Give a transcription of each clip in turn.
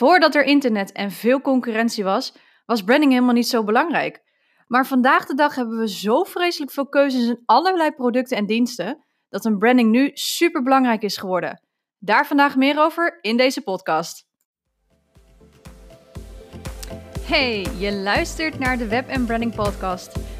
Voordat er internet en veel concurrentie was, was branding helemaal niet zo belangrijk. Maar vandaag de dag hebben we zo vreselijk veel keuzes in allerlei producten en diensten dat een branding nu super belangrijk is geworden. Daar vandaag meer over in deze podcast. Hey, je luistert naar de Web Branding Podcast.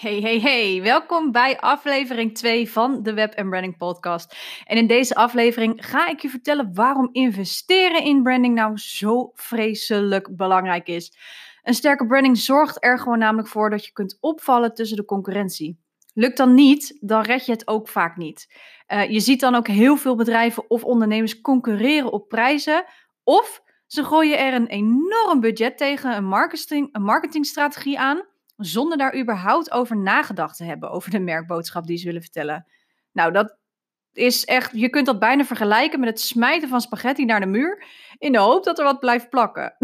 Hey, hey, hey. Welkom bij aflevering 2 van de Web Branding Podcast. En in deze aflevering ga ik je vertellen waarom investeren in branding nou zo vreselijk belangrijk is. Een sterke branding zorgt er gewoon namelijk voor dat je kunt opvallen tussen de concurrentie. Lukt dan niet, dan red je het ook vaak niet. Uh, je ziet dan ook heel veel bedrijven of ondernemers concurreren op prijzen. Of ze gooien er een enorm budget tegen een, marketing, een marketingstrategie aan zonder daar überhaupt over nagedacht te hebben, over de merkboodschap die ze willen vertellen. Nou, dat is echt, je kunt dat bijna vergelijken met het smijten van spaghetti naar de muur, in de hoop dat er wat blijft plakken.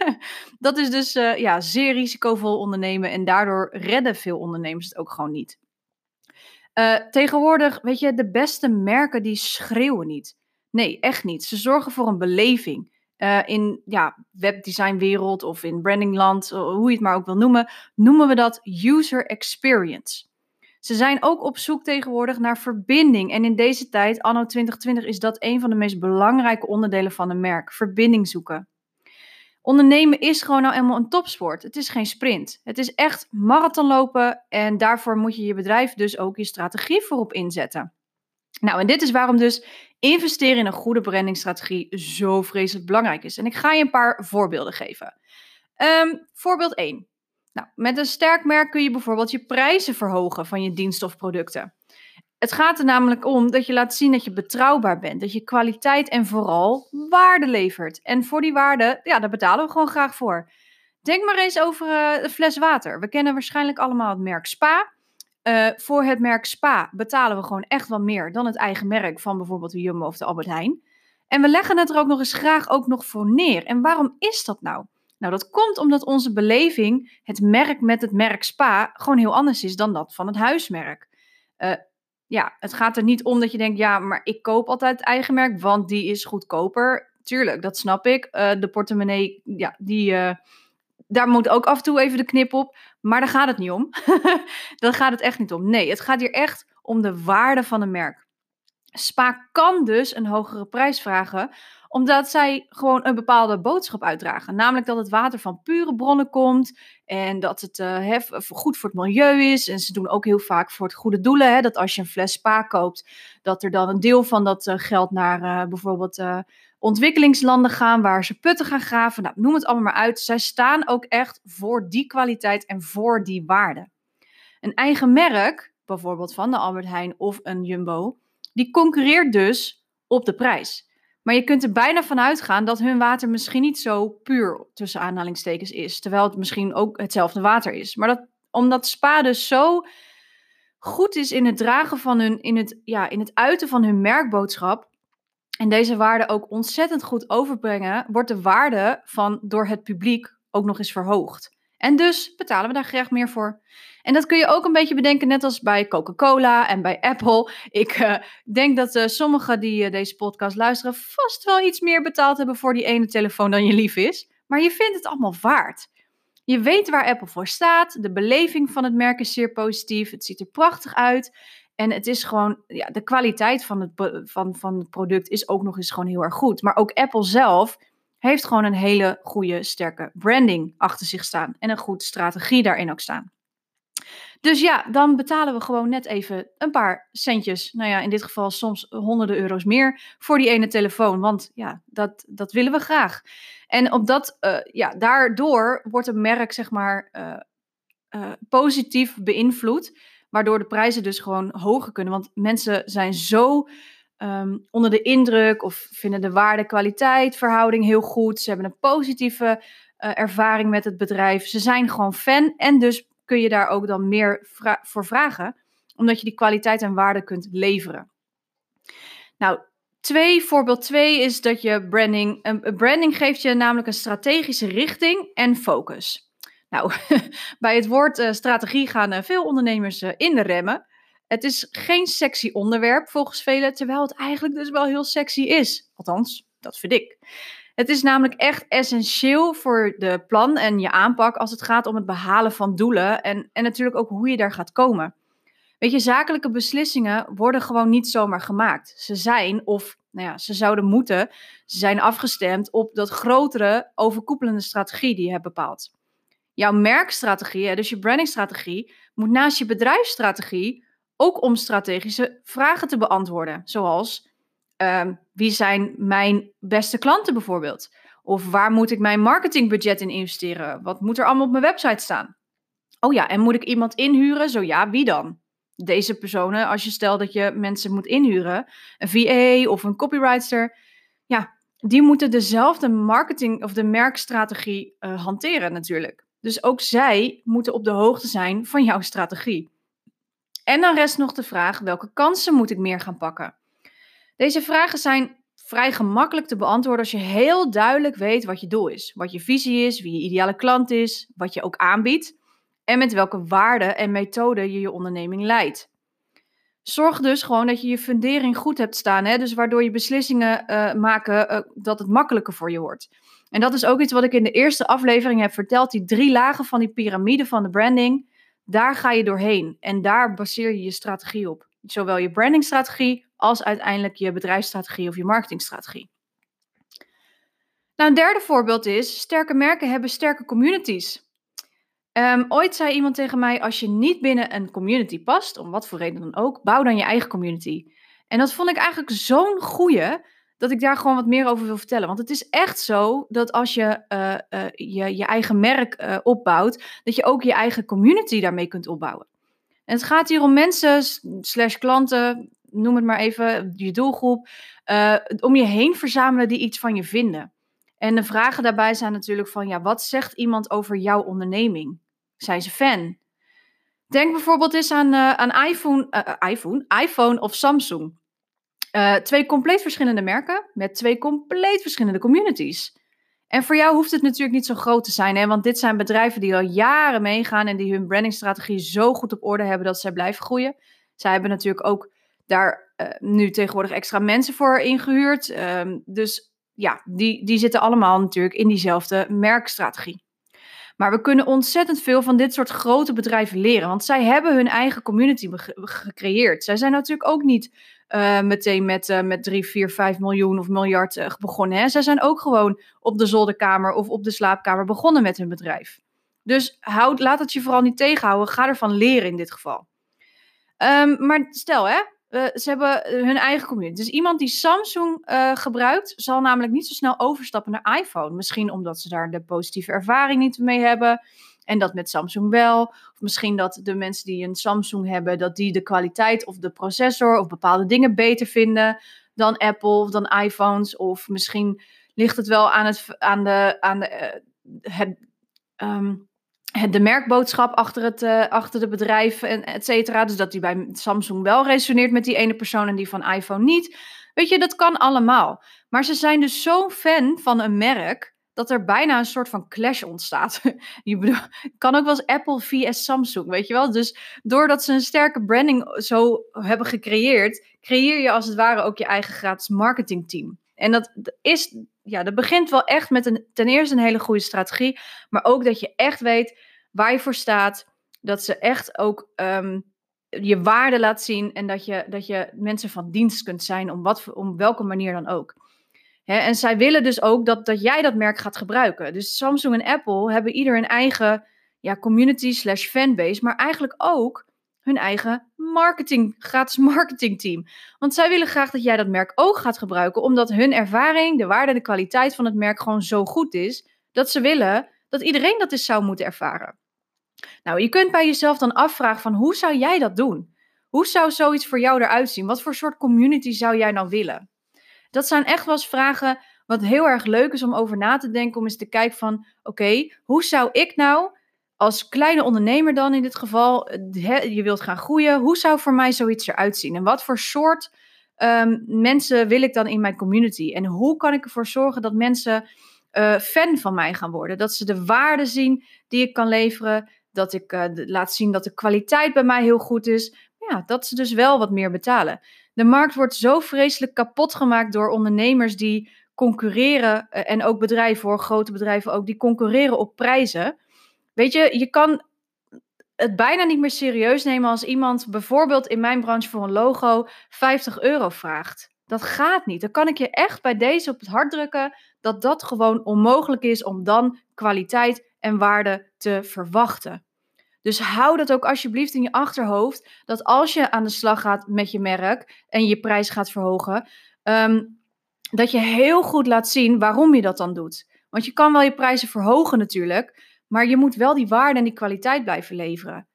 dat is dus uh, ja, zeer risicovol ondernemen en daardoor redden veel ondernemers het ook gewoon niet. Uh, tegenwoordig, weet je, de beste merken die schreeuwen niet. Nee, echt niet. Ze zorgen voor een beleving. Uh, in ja, webdesignwereld of in brandingland, hoe je het maar ook wil noemen, noemen we dat user experience. Ze zijn ook op zoek tegenwoordig naar verbinding. En in deze tijd, anno 2020, is dat een van de meest belangrijke onderdelen van een merk: verbinding zoeken. Ondernemen is gewoon nou eenmaal een topsport. Het is geen sprint. Het is echt marathonlopen en daarvoor moet je je bedrijf dus ook je strategie voorop inzetten. Nou, en dit is waarom dus investeren in een goede brandingstrategie zo vreselijk belangrijk is. En ik ga je een paar voorbeelden geven. Um, voorbeeld 1. Nou, met een sterk merk kun je bijvoorbeeld je prijzen verhogen van je diensten of producten. Het gaat er namelijk om dat je laat zien dat je betrouwbaar bent, dat je kwaliteit en vooral waarde levert. En voor die waarde, ja, daar betalen we gewoon graag voor. Denk maar eens over uh, een fles water. We kennen waarschijnlijk allemaal het merk Spa. Uh, voor het merk Spa betalen we gewoon echt wel meer dan het eigen merk van bijvoorbeeld de Jumbo of de Albert Heijn. En we leggen het er ook nog eens graag ook nog voor neer. En waarom is dat nou? Nou, dat komt omdat onze beleving, het merk met het merk Spa, gewoon heel anders is dan dat van het huismerk. Uh, ja, het gaat er niet om dat je denkt, ja, maar ik koop altijd het eigen merk, want die is goedkoper. Tuurlijk, dat snap ik. Uh, de portemonnee, ja, die, daar moet ook af en toe even de knip op. Maar daar gaat het niet om. daar gaat het echt niet om. Nee, het gaat hier echt om de waarde van een merk. Spa kan dus een hogere prijs vragen, omdat zij gewoon een bepaalde boodschap uitdragen. Namelijk dat het water van pure bronnen komt en dat het uh, goed voor het milieu is. En ze doen ook heel vaak voor het goede doelen. Hè, dat als je een fles spa koopt, dat er dan een deel van dat uh, geld naar uh, bijvoorbeeld ontwikkelingslanden gaan, waar ze putten gaan graven. Nou, noem het allemaal maar uit. Zij staan ook echt voor die kwaliteit en voor die waarde. Een eigen merk, bijvoorbeeld van de Albert Heijn of een Jumbo, die concurreert dus op de prijs. Maar je kunt er bijna van uitgaan dat hun water misschien niet zo puur tussen aanhalingstekens is. Terwijl het misschien ook hetzelfde water is. Maar dat, omdat Spa dus zo goed is in het dragen van hun, in het, ja, in het uiten van hun merkboodschap. En deze waarde ook ontzettend goed overbrengen, wordt de waarde van door het publiek ook nog eens verhoogd. En dus betalen we daar graag meer voor. En dat kun je ook een beetje bedenken, net als bij Coca-Cola en bij Apple. Ik uh, denk dat uh, sommigen die uh, deze podcast luisteren vast wel iets meer betaald hebben voor die ene telefoon dan je lief is. Maar je vindt het allemaal waard. Je weet waar Apple voor staat. De beleving van het merk is zeer positief. Het ziet er prachtig uit. En het is gewoon, ja, de kwaliteit van het, van, van het product is ook nog eens gewoon heel erg goed. Maar ook Apple zelf heeft gewoon een hele goede, sterke branding achter zich staan. En een goede strategie daarin ook staan. Dus ja, dan betalen we gewoon net even een paar centjes. Nou ja, in dit geval soms honderden euro's meer voor die ene telefoon. Want ja, dat, dat willen we graag. En op dat, uh, ja, daardoor wordt een merk, zeg maar, uh, uh, positief beïnvloed. Waardoor de prijzen dus gewoon hoger kunnen. Want mensen zijn zo um, onder de indruk of vinden de waarde-kwaliteit verhouding heel goed. Ze hebben een positieve ervaring met het bedrijf. Ze zijn gewoon fan en dus kun je daar ook dan meer voor vragen, omdat je die kwaliteit en waarde kunt leveren. Nou, twee, voorbeeld twee is dat je branding, een branding geeft je namelijk een strategische richting en focus. Nou, bij het woord uh, strategie gaan uh, veel ondernemers uh, in de remmen. Het is geen sexy onderwerp volgens velen, terwijl het eigenlijk dus wel heel sexy is. Althans, dat vind ik. Het is namelijk echt essentieel voor de plan en je aanpak als het gaat om het behalen van doelen en, en natuurlijk ook hoe je daar gaat komen. Weet je, zakelijke beslissingen worden gewoon niet zomaar gemaakt. Ze zijn, of nou ja, ze zouden moeten, ze zijn afgestemd op dat grotere, overkoepelende strategie die je hebt bepaald. Jouw merkstrategie, dus je brandingstrategie, moet naast je bedrijfsstrategie ook om strategische vragen te beantwoorden. Zoals, ehm, wie zijn mijn beste klanten bijvoorbeeld? Of waar moet ik mijn marketingbudget in investeren? Wat moet er allemaal op mijn website staan? Oh ja, en moet ik iemand inhuren? Zo ja, wie dan? Deze personen, als je stelt dat je mensen moet inhuren, een VA of een copywriter, ja, die moeten dezelfde marketing of de merkstrategie uh, hanteren natuurlijk. Dus ook zij moeten op de hoogte zijn van jouw strategie. En dan rest nog de vraag: welke kansen moet ik meer gaan pakken? Deze vragen zijn vrij gemakkelijk te beantwoorden als je heel duidelijk weet wat je doel is, wat je visie is, wie je ideale klant is, wat je ook aanbiedt en met welke waarden en methoden je je onderneming leidt. Zorg dus gewoon dat je je fundering goed hebt staan, hè? dus waardoor je beslissingen uh, maken uh, dat het makkelijker voor je wordt. En dat is ook iets wat ik in de eerste aflevering heb verteld. Die drie lagen van die piramide van de branding. Daar ga je doorheen. En daar baseer je je strategie op. Zowel je brandingstrategie als uiteindelijk je bedrijfsstrategie of je marketingstrategie. Nou, een derde voorbeeld is: sterke merken hebben sterke communities. Um, ooit zei iemand tegen mij: als je niet binnen een community past, om wat voor reden dan ook, bouw dan je eigen community. En dat vond ik eigenlijk zo'n goeie dat ik daar gewoon wat meer over wil vertellen. Want het is echt zo dat als je uh, uh, je, je eigen merk uh, opbouwt, dat je ook je eigen community daarmee kunt opbouwen. En het gaat hier om mensen, slash klanten, noem het maar even, je doelgroep, om je heen verzamelen die iets van je vinden. En de vragen daarbij zijn natuurlijk van, ja, wat zegt iemand over jouw onderneming? Zijn ze fan? Denk bijvoorbeeld eens aan, aan iPhone, iPhone, iPhone of Samsung. Uh, twee compleet verschillende merken met twee compleet verschillende communities. En voor jou hoeft het natuurlijk niet zo groot te zijn, hè? want dit zijn bedrijven die al jaren meegaan en die hun brandingstrategie zo goed op orde hebben dat zij blijven groeien. Zij hebben natuurlijk ook daar uh, nu tegenwoordig extra mensen voor ingehuurd. Uh, dus ja, die, die zitten allemaal natuurlijk in diezelfde merkstrategie. Maar we kunnen ontzettend veel van dit soort grote bedrijven leren, want zij hebben hun eigen community gecreëerd. Zij zijn natuurlijk ook niet uh, meteen met, uh, met 3, 4, 5 miljoen of miljard uh, begonnen. Hè? Zij zijn ook gewoon op de zolderkamer of op de slaapkamer begonnen met hun bedrijf. Dus houd, laat het je vooral niet tegenhouden. Ga ervan leren in dit geval. Um, maar stel, hè, ze hebben hun eigen community. Dus iemand die Samsung gebruikt, zal namelijk niet zo snel overstappen naar iPhone. Misschien omdat ze daar de positieve ervaring niet mee hebben. En dat met Samsung wel. Of misschien dat de mensen die een Samsung hebben, dat die de kwaliteit of de processor of bepaalde dingen beter vinden dan Apple of dan iPhones. Of misschien ligt het wel aan, het, aan, de, aan de, uh, het, um, de merkboodschap achter, het, uh, achter de bedrijf, en et cetera. Dus dat die bij Samsung wel resoneert met die ene persoon en die van iPhone niet. Weet je, dat kan allemaal. Maar ze zijn dus zo fan van een merk dat er bijna een soort van clash ontstaat. je bedoel, kan ook wel eens Apple vs Samsung, weet je wel? Dus doordat ze een sterke branding zo hebben gecreëerd, creëer je als het ware ook je eigen gratis marketingteam. En dat is, ja, dat begint wel echt met een, ten eerste een hele goede strategie, maar ook dat je echt weet waar je voor staat, dat ze echt ook um, je waarde laat zien en dat je, dat je mensen van dienst kunt zijn om, wat, om welke manier dan ook en zij willen dus ook dat, dat jij dat merk gaat gebruiken. Dus Samsung en Apple hebben ieder een eigen ja, community slash fanbase, maar eigenlijk ook hun eigen marketing, gratis marketingteam. Want zij willen graag dat jij dat merk ook gaat gebruiken, omdat hun ervaring, de waarde en de kwaliteit van het merk gewoon zo goed is, dat ze willen dat iedereen dat eens zou moeten ervaren. Nou, je kunt bij jezelf dan afvragen van hoe zou jij dat doen? Hoe zou zoiets voor jou eruit zien? Wat voor soort community zou jij nou willen? Dat zijn echt wel eens vragen wat heel erg leuk is om over na te denken, om eens te kijken van, oké, hoe zou ik nou als kleine ondernemer dan in dit geval, je wilt gaan groeien, hoe zou voor mij zoiets eruit zien? En wat voor soort ehm, mensen wil ik dan in mijn community? En hoe kan ik ervoor zorgen dat mensen uh, fan van mij gaan worden? Dat ze de waarde zien die ik kan leveren, dat ik uh, laat zien dat de kwaliteit bij mij heel goed is. Ja, dat ze dus wel wat meer betalen. De markt wordt zo vreselijk kapot gemaakt door ondernemers die concurreren. Eh, en ook bedrijven hoor, grote bedrijven ook, die concurreren op prijzen. Weet je, je kan het bijna niet meer serieus nemen als iemand bijvoorbeeld in mijn branche voor een logo 50 euro vraagt. Dat gaat niet. Dan kan ik je echt bij deze op het hart drukken dat dat gewoon onmogelijk is om dan kwaliteit en waarde te verwachten. Dus hou dat ook alsjeblieft in je achterhoofd. Dat als je aan de slag gaat met je merk en je prijs gaat verhogen, ehm, dat je heel goed laat zien waarom je dat dan doet. Want je kan wel je prijzen verhogen natuurlijk, maar je moet wel die waarde en die kwaliteit blijven leveren.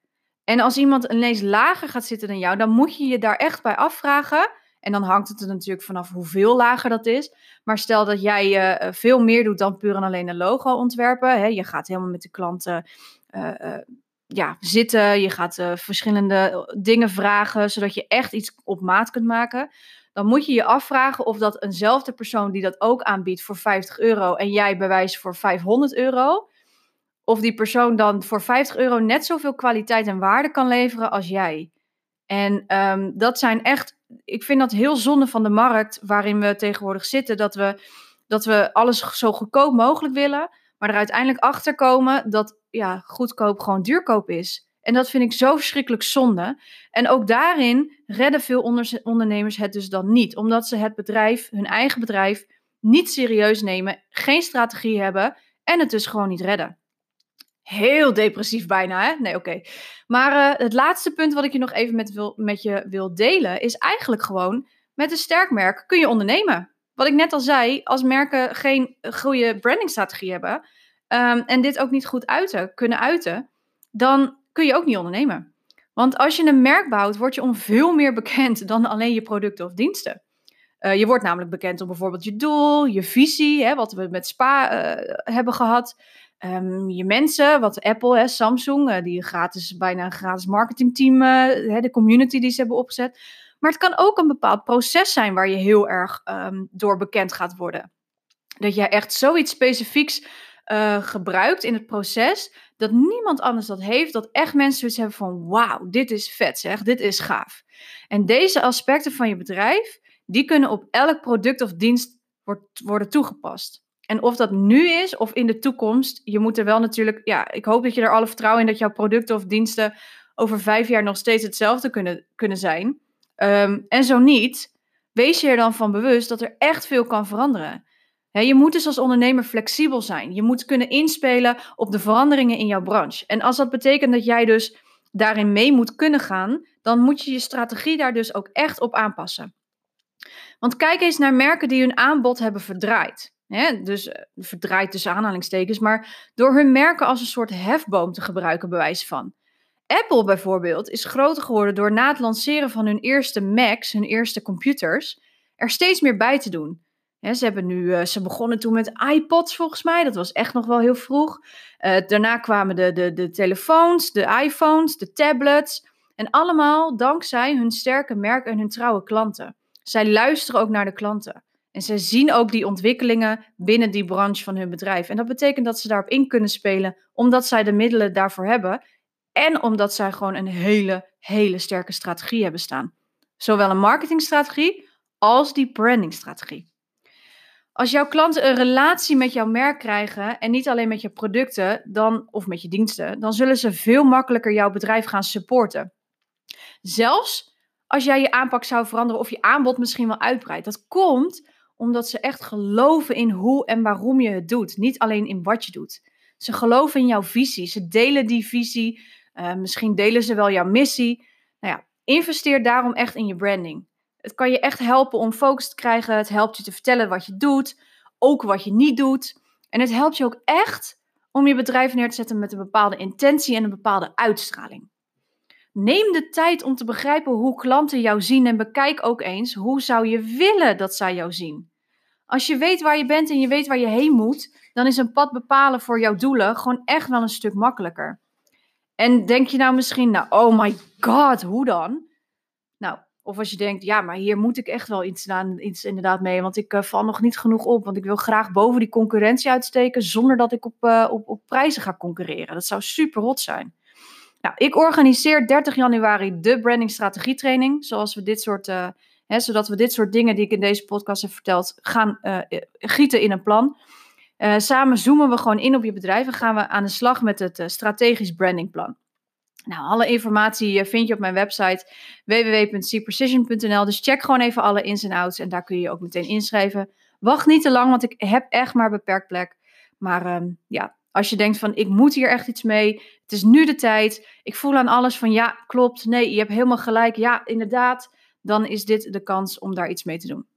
En als iemand ineens lager gaat zitten dan jou, dan moet je je daar echt bij afvragen. En dan hangt het er natuurlijk vanaf hoeveel lager dat is. Maar stel dat jij uh, veel meer doet dan puur en alleen een logo ontwerpen. Hè, je gaat helemaal met de klanten uh, uh, ja, zitten. Je gaat verschillende dingen vragen, zodat je echt iets op maat kunt maken. Dan moet je je afvragen of dat eenzelfde persoon die dat ook aanbiedt voor 50 euro en jij bewijst voor 500 euro, of die persoon dan voor 50 euro net zoveel kwaliteit en waarde kan leveren als jij. En um, dat zijn echt, ik vind dat heel zonde van de markt waarin we tegenwoordig zitten, dat we, dat we alles zo goedkoop mogelijk willen, maar er uiteindelijk achter komen dat ja, goedkoop gewoon duurkoop is. En dat vind ik zo verschrikkelijk zonde. En ook daarin redden veel ondernemers het dus dan niet, omdat ze het bedrijf, hun eigen bedrijf, niet serieus nemen, geen strategie hebben en het dus gewoon niet redden. Heel depressief bijna, hè? Nee, oké. Maar uh, het laatste punt wat ik je nog even met, wil, met je wil delen, is eigenlijk gewoon, met een sterk merk kun je ondernemen. Wat ik net al zei, als merken geen goede brandingstrategie hebben um, en dit ook niet goed uiten, kunnen uiten, dan kun je ook niet ondernemen. Want als je een merk bouwt, word je om veel meer bekend dan alleen je producten of diensten. Uh, je wordt namelijk bekend om bijvoorbeeld je doel, je visie, hè, wat we met Spa uh, hebben gehad. Um, je mensen, wat Apple, hè, Samsung, uh, die gratis, bijna een gratis marketingteam, uh, de community die ze hebben opgezet. Maar het kan ook een bepaald proces zijn waar je heel erg um, door bekend gaat worden. Dat jij echt zoiets specifieks uh, gebruikt in het proces, dat niemand anders dat heeft, dat echt mensen zoiets hebben van, wauw, dit is vet zeg, dit is gaaf. En deze aspecten van je bedrijf, die kunnen op elk product of dienst worden toegepast. En of dat nu is of in de toekomst, je moet er wel natuurlijk, ja, ik hoop dat je er alle vertrouwen in dat jouw producten of diensten over vijf jaar nog steeds hetzelfde kunnen, kunnen zijn. Um, en zo niet, wees je er dan van bewust dat er echt veel kan veranderen. je moet dus als ondernemer flexibel zijn. Je moet kunnen inspelen op de veranderingen in jouw branche. En als dat betekent dat jij dus daarin mee moet kunnen gaan, dan moet je je strategie daar dus ook echt op aanpassen. Want kijk eens naar merken die hun aanbod hebben verdraaid. Dus eh, verdraaid tussen aanhalingstekens, maar door hun merken als een soort hefboom te gebruiken, bewijs van. Apple bijvoorbeeld is groter geworden door na het lanceren van hun eerste Macs, hun eerste computers, er steeds meer bij te doen. ze, hebben nu, uh, ze begonnen toen met iPods volgens mij, dat was echt nog wel heel vroeg. Uh, daarna kwamen de, de, de telefoons, de iPhones, de tablets. En allemaal dankzij hun sterke merk en hun trouwe klanten. Zij luisteren ook naar de klanten. En ze zien ook die ontwikkelingen binnen die branche van hun bedrijf. En dat betekent dat ze daarop in kunnen spelen, omdat zij de middelen daarvoor hebben. En omdat zij gewoon een hele, hele sterke strategie hebben staan. Zowel een marketingstrategie als die brandingstrategie. Als jouw klanten een relatie met jouw merk krijgen en niet alleen met je producten dan, of met je diensten, dan zullen ze veel makkelijker jouw bedrijf gaan supporten. Zelfs als jij je aanpak zou veranderen of je aanbod misschien wel uitbreidt. Dat komt omdat ze echt geloven in hoe en waarom je het doet. Niet alleen in wat je doet. Ze geloven in jouw visie. Ze delen die visie. Uh, misschien delen ze wel jouw missie. Nou ja, investeer daarom echt in je branding. Het kan je echt helpen om focus te krijgen. Het helpt je te vertellen wat je doet. Ook wat je niet doet. En het helpt je ook echt om je bedrijf neer te zetten met een bepaalde intentie en een bepaalde uitstraling. Neem de tijd om te begrijpen hoe klanten jou zien en bekijk ook eens hoe zou je willen dat zij jou zien. Als je weet waar je bent en je weet waar je heen moet, dan is een pad bepalen voor jouw doelen gewoon echt wel een stuk makkelijker. En denk je nou misschien, nou, oh my god, hoe dan? Nou, of als je denkt, ja, maar hier moet ik echt wel iets, aan, iets inderdaad mee, want ik uh, val nog niet genoeg op, want ik wil graag boven die concurrentie uitsteken zonder dat ik op, uh, op, op prijzen ga concurreren. Dat zou super hot zijn. Nou, ik organiseer 30 januari de branding strategie training, zoals we dit soort, uh, hè, zodat we dit soort dingen die ik in deze podcast heb verteld, gaan gieten in een plan. Samen zoomen we gewoon in op je bedrijf en gaan we aan de slag met het strategisch brandingplan. Nou, alle informatie eh, vind je op mijn website www.cprecision.nl. Dus check gewoon even alle ins en outs en daar kun je je ook meteen inschrijven. Wacht niet te lang, want ik heb echt maar beperkt plek. Maar um, ja, als je denkt van ik moet hier echt iets mee, het is nu de tijd. Ik voel aan alles van ja, klopt, nee, je hebt helemaal gelijk, ja, inderdaad. Dan is dit de kans om daar iets mee te doen.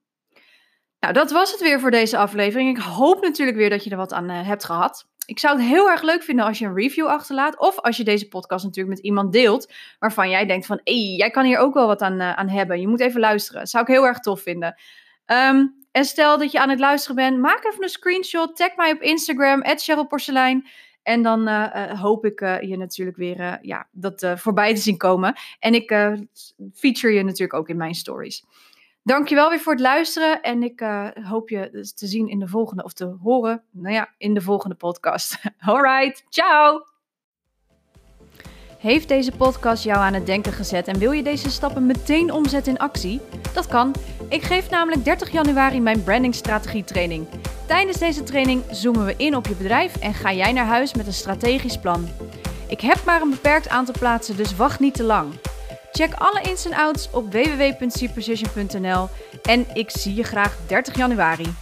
Nou, dat was het weer voor deze aflevering. Ik hoop natuurlijk weer dat je er wat aan uh, hebt gehad. Ik zou het heel erg leuk vinden als je een review achterlaat. Of als je deze podcast natuurlijk met iemand deelt. Waarvan jij denkt van, hey, jij kan hier ook wel wat aan, uh, aan hebben. Je moet even luisteren. Zou ik heel erg tof vinden. Um, en stel dat je aan het luisteren bent. Maak even een screenshot. Tag mij op Instagram. Porcelein. En dan uh, hoop ik je natuurlijk weer ja, dat voorbij te zien komen. En ik feature je natuurlijk ook in mijn stories. Dankjewel weer voor het luisteren en ik uh, hoop je dus te zien in de volgende, of te horen, nou ja, in de volgende podcast. Alright, ciao! Heeft deze podcast jou aan het denken gezet en wil je deze stappen meteen omzetten in actie? Dat kan. Ik geef namelijk 30 januari mijn brandingstrategie training. Tijdens deze training zoomen we in op je bedrijf en ga jij naar huis met een strategisch plan. Ik heb maar een beperkt aantal plaatsen, dus wacht niet te lang. Check alle ins en outs op www.cprecision.nl en ik zie je graag 30 januari.